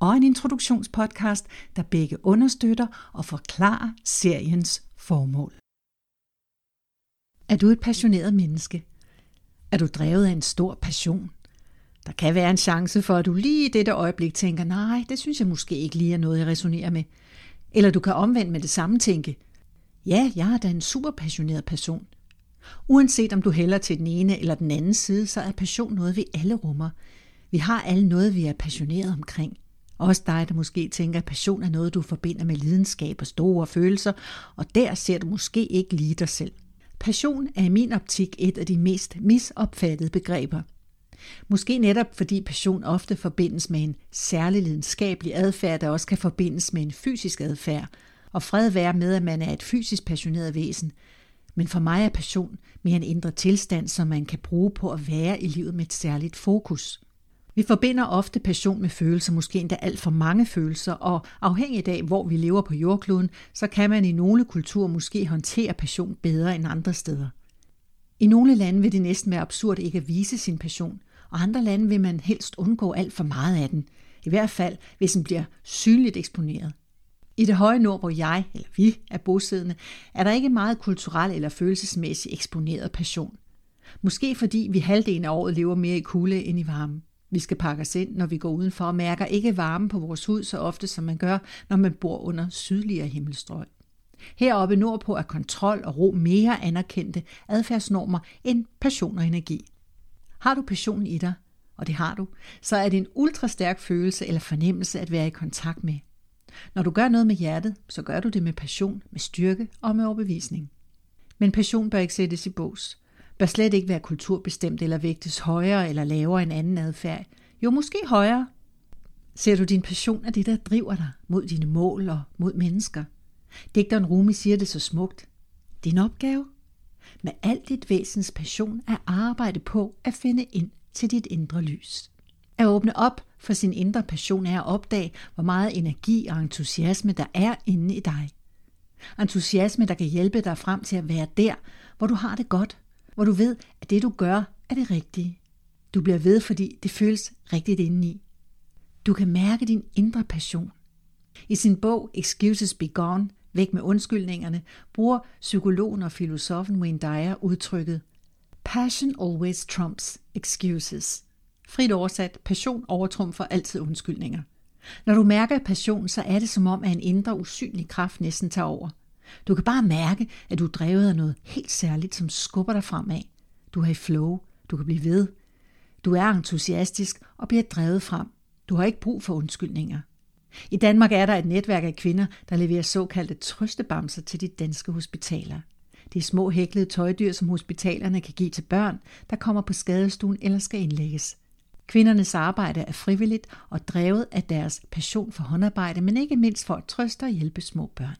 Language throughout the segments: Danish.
og en introduktionspodcast, der begge understøtter og forklarer seriens formål. Er du et passioneret menneske? Er du drevet af en stor passion? Der kan være en chance for, at du lige i dette øjeblik tænker, nej, det synes jeg måske ikke lige er noget, jeg resonerer med. Eller du kan omvendt med det samme tænke, ja, jeg er da en super passioneret person. Uanset om du hælder til den ene eller den anden side, så er passion noget, vi alle rummer. Vi har alle noget, vi er passioneret omkring – også dig, der måske tænker, at passion er noget, du forbinder med lidenskab og store følelser, og der ser du måske ikke lige dig selv. Passion er i min optik et af de mest misopfattede begreber. Måske netop fordi passion ofte forbindes med en særlig lidenskabelig adfærd, der også kan forbindes med en fysisk adfærd, og fred være med, at man er et fysisk passioneret væsen. Men for mig er passion mere en indre tilstand, som man kan bruge på at være i livet med et særligt fokus. Vi forbinder ofte passion med følelser, måske endda alt for mange følelser, og afhængigt af, hvor vi lever på jordkloden, så kan man i nogle kulturer måske håndtere passion bedre end andre steder. I nogle lande vil det næsten være absurd ikke at vise sin passion, og andre lande vil man helst undgå alt for meget af den, i hvert fald hvis den bliver synligt eksponeret. I det høje nord, hvor jeg, eller vi, er bosiddende, er der ikke meget kulturel eller følelsesmæssig eksponeret passion. Måske fordi vi halvdelen af året lever mere i kulde end i varme. Vi skal pakke os ind, når vi går udenfor og mærker ikke varme på vores hud så ofte, som man gør, når man bor under sydligere himmelstrøg. Heroppe nordpå er kontrol og ro mere anerkendte adfærdsnormer end passion og energi. Har du passion i dig, og det har du, så er det en ultrastærk følelse eller fornemmelse at være i kontakt med. Når du gør noget med hjertet, så gør du det med passion, med styrke og med overbevisning. Men passion bør ikke sættes i bås bør slet ikke være kulturbestemt eller vægtes højere eller lavere end anden adfærd. Jo, måske højere. Ser du din passion af det, der driver dig mod dine mål og mod mennesker? Digteren Rumi siger det så smukt. Din opgave? Med alt dit væsens passion er arbejde på at finde ind til dit indre lys. At åbne op for sin indre passion er at opdage, hvor meget energi og entusiasme der er inde i dig. Entusiasme, der kan hjælpe dig frem til at være der, hvor du har det godt, hvor du ved, at det du gør er det rigtige. Du bliver ved, fordi det føles rigtigt indeni. Du kan mærke din indre passion. I sin bog Excuses Be Gone, Væk med undskyldningerne, bruger psykologen og filosofen Wayne Dyer udtrykket Passion always trumps excuses. Frit oversat, passion overtrumfer altid undskyldninger. Når du mærker passion, så er det som om, at en indre usynlig kraft næsten tager over. Du kan bare mærke, at du er drevet af noget helt særligt, som skubber dig fremad. Du er i flow. Du kan blive ved. Du er entusiastisk og bliver drevet frem. Du har ikke brug for undskyldninger. I Danmark er der et netværk af kvinder, der leverer såkaldte trøstebamser til de danske hospitaler. Det er små hæklede tøjdyr, som hospitalerne kan give til børn, der kommer på skadestuen eller skal indlægges. Kvindernes arbejde er frivilligt og drevet af deres passion for håndarbejde, men ikke mindst for at trøste og hjælpe små børn.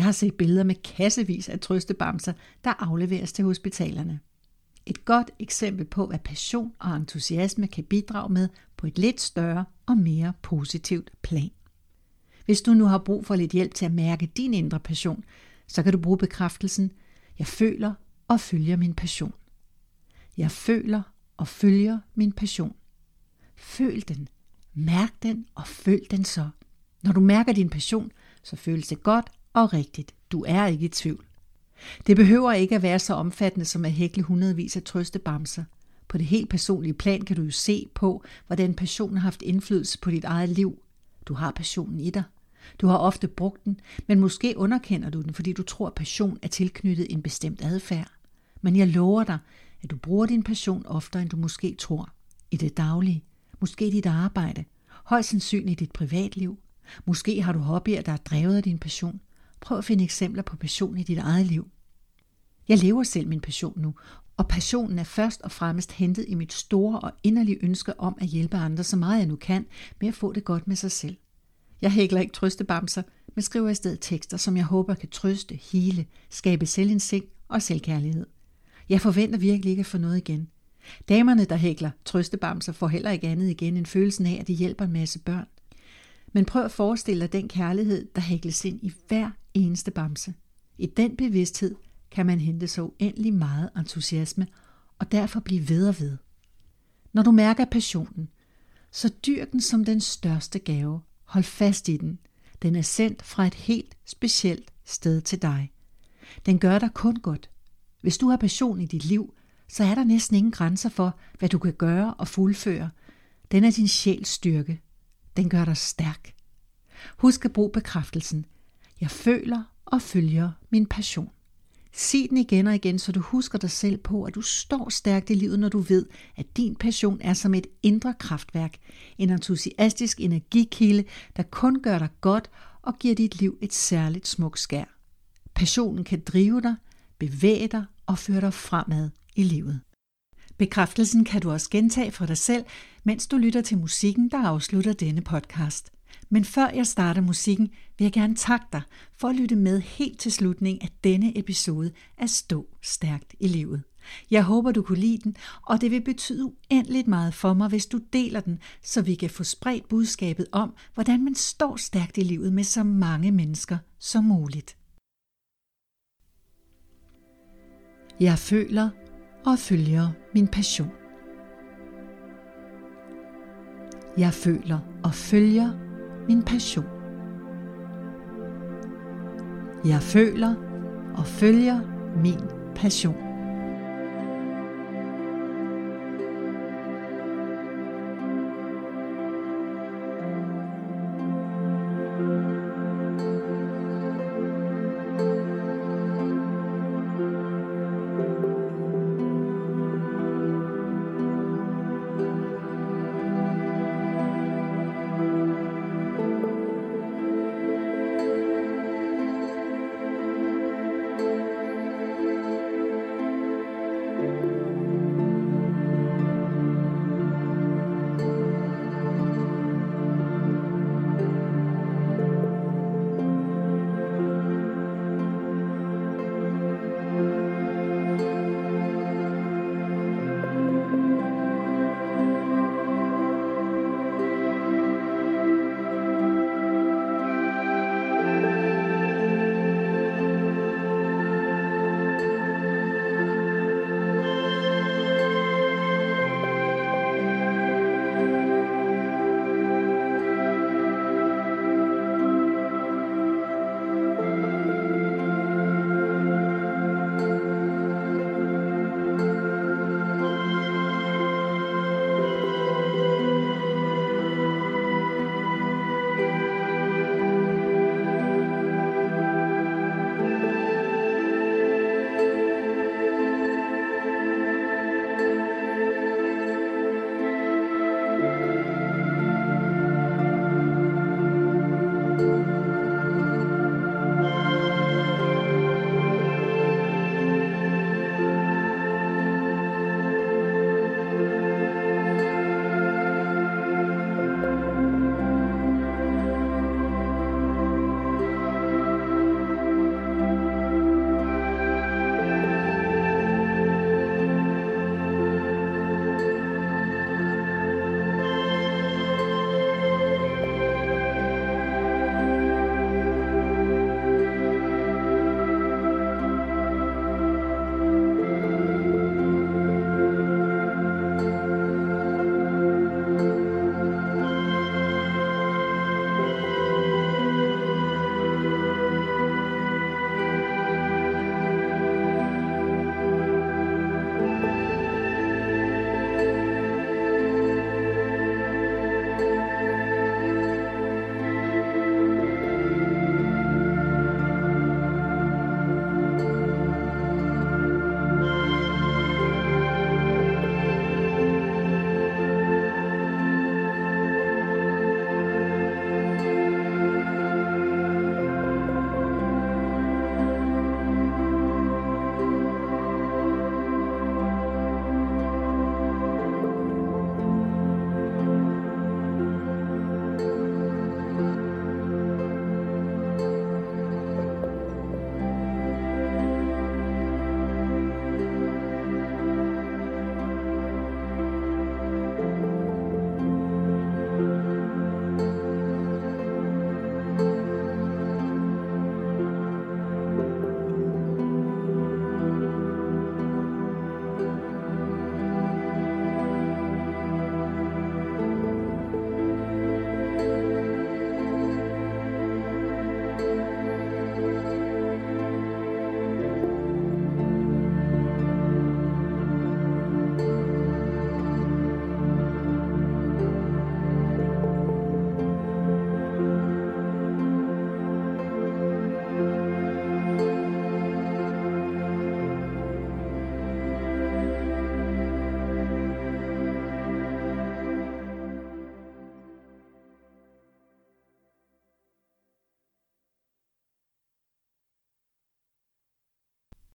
Jeg har set billeder med kassevis af trøstebamser, der afleveres til hospitalerne. Et godt eksempel på, hvad passion og entusiasme kan bidrage med på et lidt større og mere positivt plan. Hvis du nu har brug for lidt hjælp til at mærke din indre passion, så kan du bruge bekræftelsen, jeg føler og følger min passion. Jeg føler og følger min passion. Føl den, mærk den og følg den så. Når du mærker din passion, så føles det godt og rigtigt. Du er ikke i tvivl. Det behøver ikke at være så omfattende som at hækle hundredvis af trøstebamser. På det helt personlige plan kan du jo se på, hvordan passionen har haft indflydelse på dit eget liv. Du har passionen i dig. Du har ofte brugt den, men måske underkender du den, fordi du tror, at passion er tilknyttet en bestemt adfærd. Men jeg lover dig, at du bruger din passion oftere, end du måske tror. I det daglige, måske i dit arbejde, højst sandsynligt i dit privatliv. Måske har du hobbyer, der er drevet af din passion. Prøv at finde eksempler på passion i dit eget liv. Jeg lever selv min passion nu, og passionen er først og fremmest hentet i mit store og inderlige ønske om at hjælpe andre så meget jeg nu kan med at få det godt med sig selv. Jeg hækler ikke trøstebamser, men skriver i stedet tekster, som jeg håber kan trøste, hele, skabe selvindsigt og selvkærlighed. Jeg forventer virkelig ikke at få noget igen. Damerne, der hækler trøstebamser, får heller ikke andet igen end følelsen af, at de hjælper en masse børn. Men prøv at forestille dig den kærlighed, der hækles ind i hver eneste bamse. I den bevidsthed kan man hente så uendelig meget entusiasme og derfor blive ved og ved. Når du mærker passionen, så dyr den som den største gave. Hold fast i den. Den er sendt fra et helt specielt sted til dig. Den gør dig kun godt. Hvis du har passion i dit liv, så er der næsten ingen grænser for, hvad du kan gøre og fuldføre. Den er din sjæls styrke. Den gør dig stærk. Husk at bruge bekræftelsen. Jeg føler og følger min passion. Sig den igen og igen, så du husker dig selv på, at du står stærkt i livet, når du ved, at din passion er som et indre kraftværk, en entusiastisk energikilde, der kun gør dig godt og giver dit liv et særligt smukt skær. Passionen kan drive dig, bevæge dig og føre dig fremad i livet. Bekræftelsen kan du også gentage for dig selv, mens du lytter til musikken, der afslutter denne podcast. Men før jeg starter musikken, vil jeg gerne takke dig for at lytte med helt til slutningen af denne episode af Stå Stærkt i Livet. Jeg håber, du kunne lide den, og det vil betyde uendeligt meget for mig, hvis du deler den, så vi kan få spredt budskabet om, hvordan man står stærkt i livet med så mange mennesker som muligt. Jeg føler og følger min passion. Jeg føler og følger min passion. Jeg føler og følger min passion.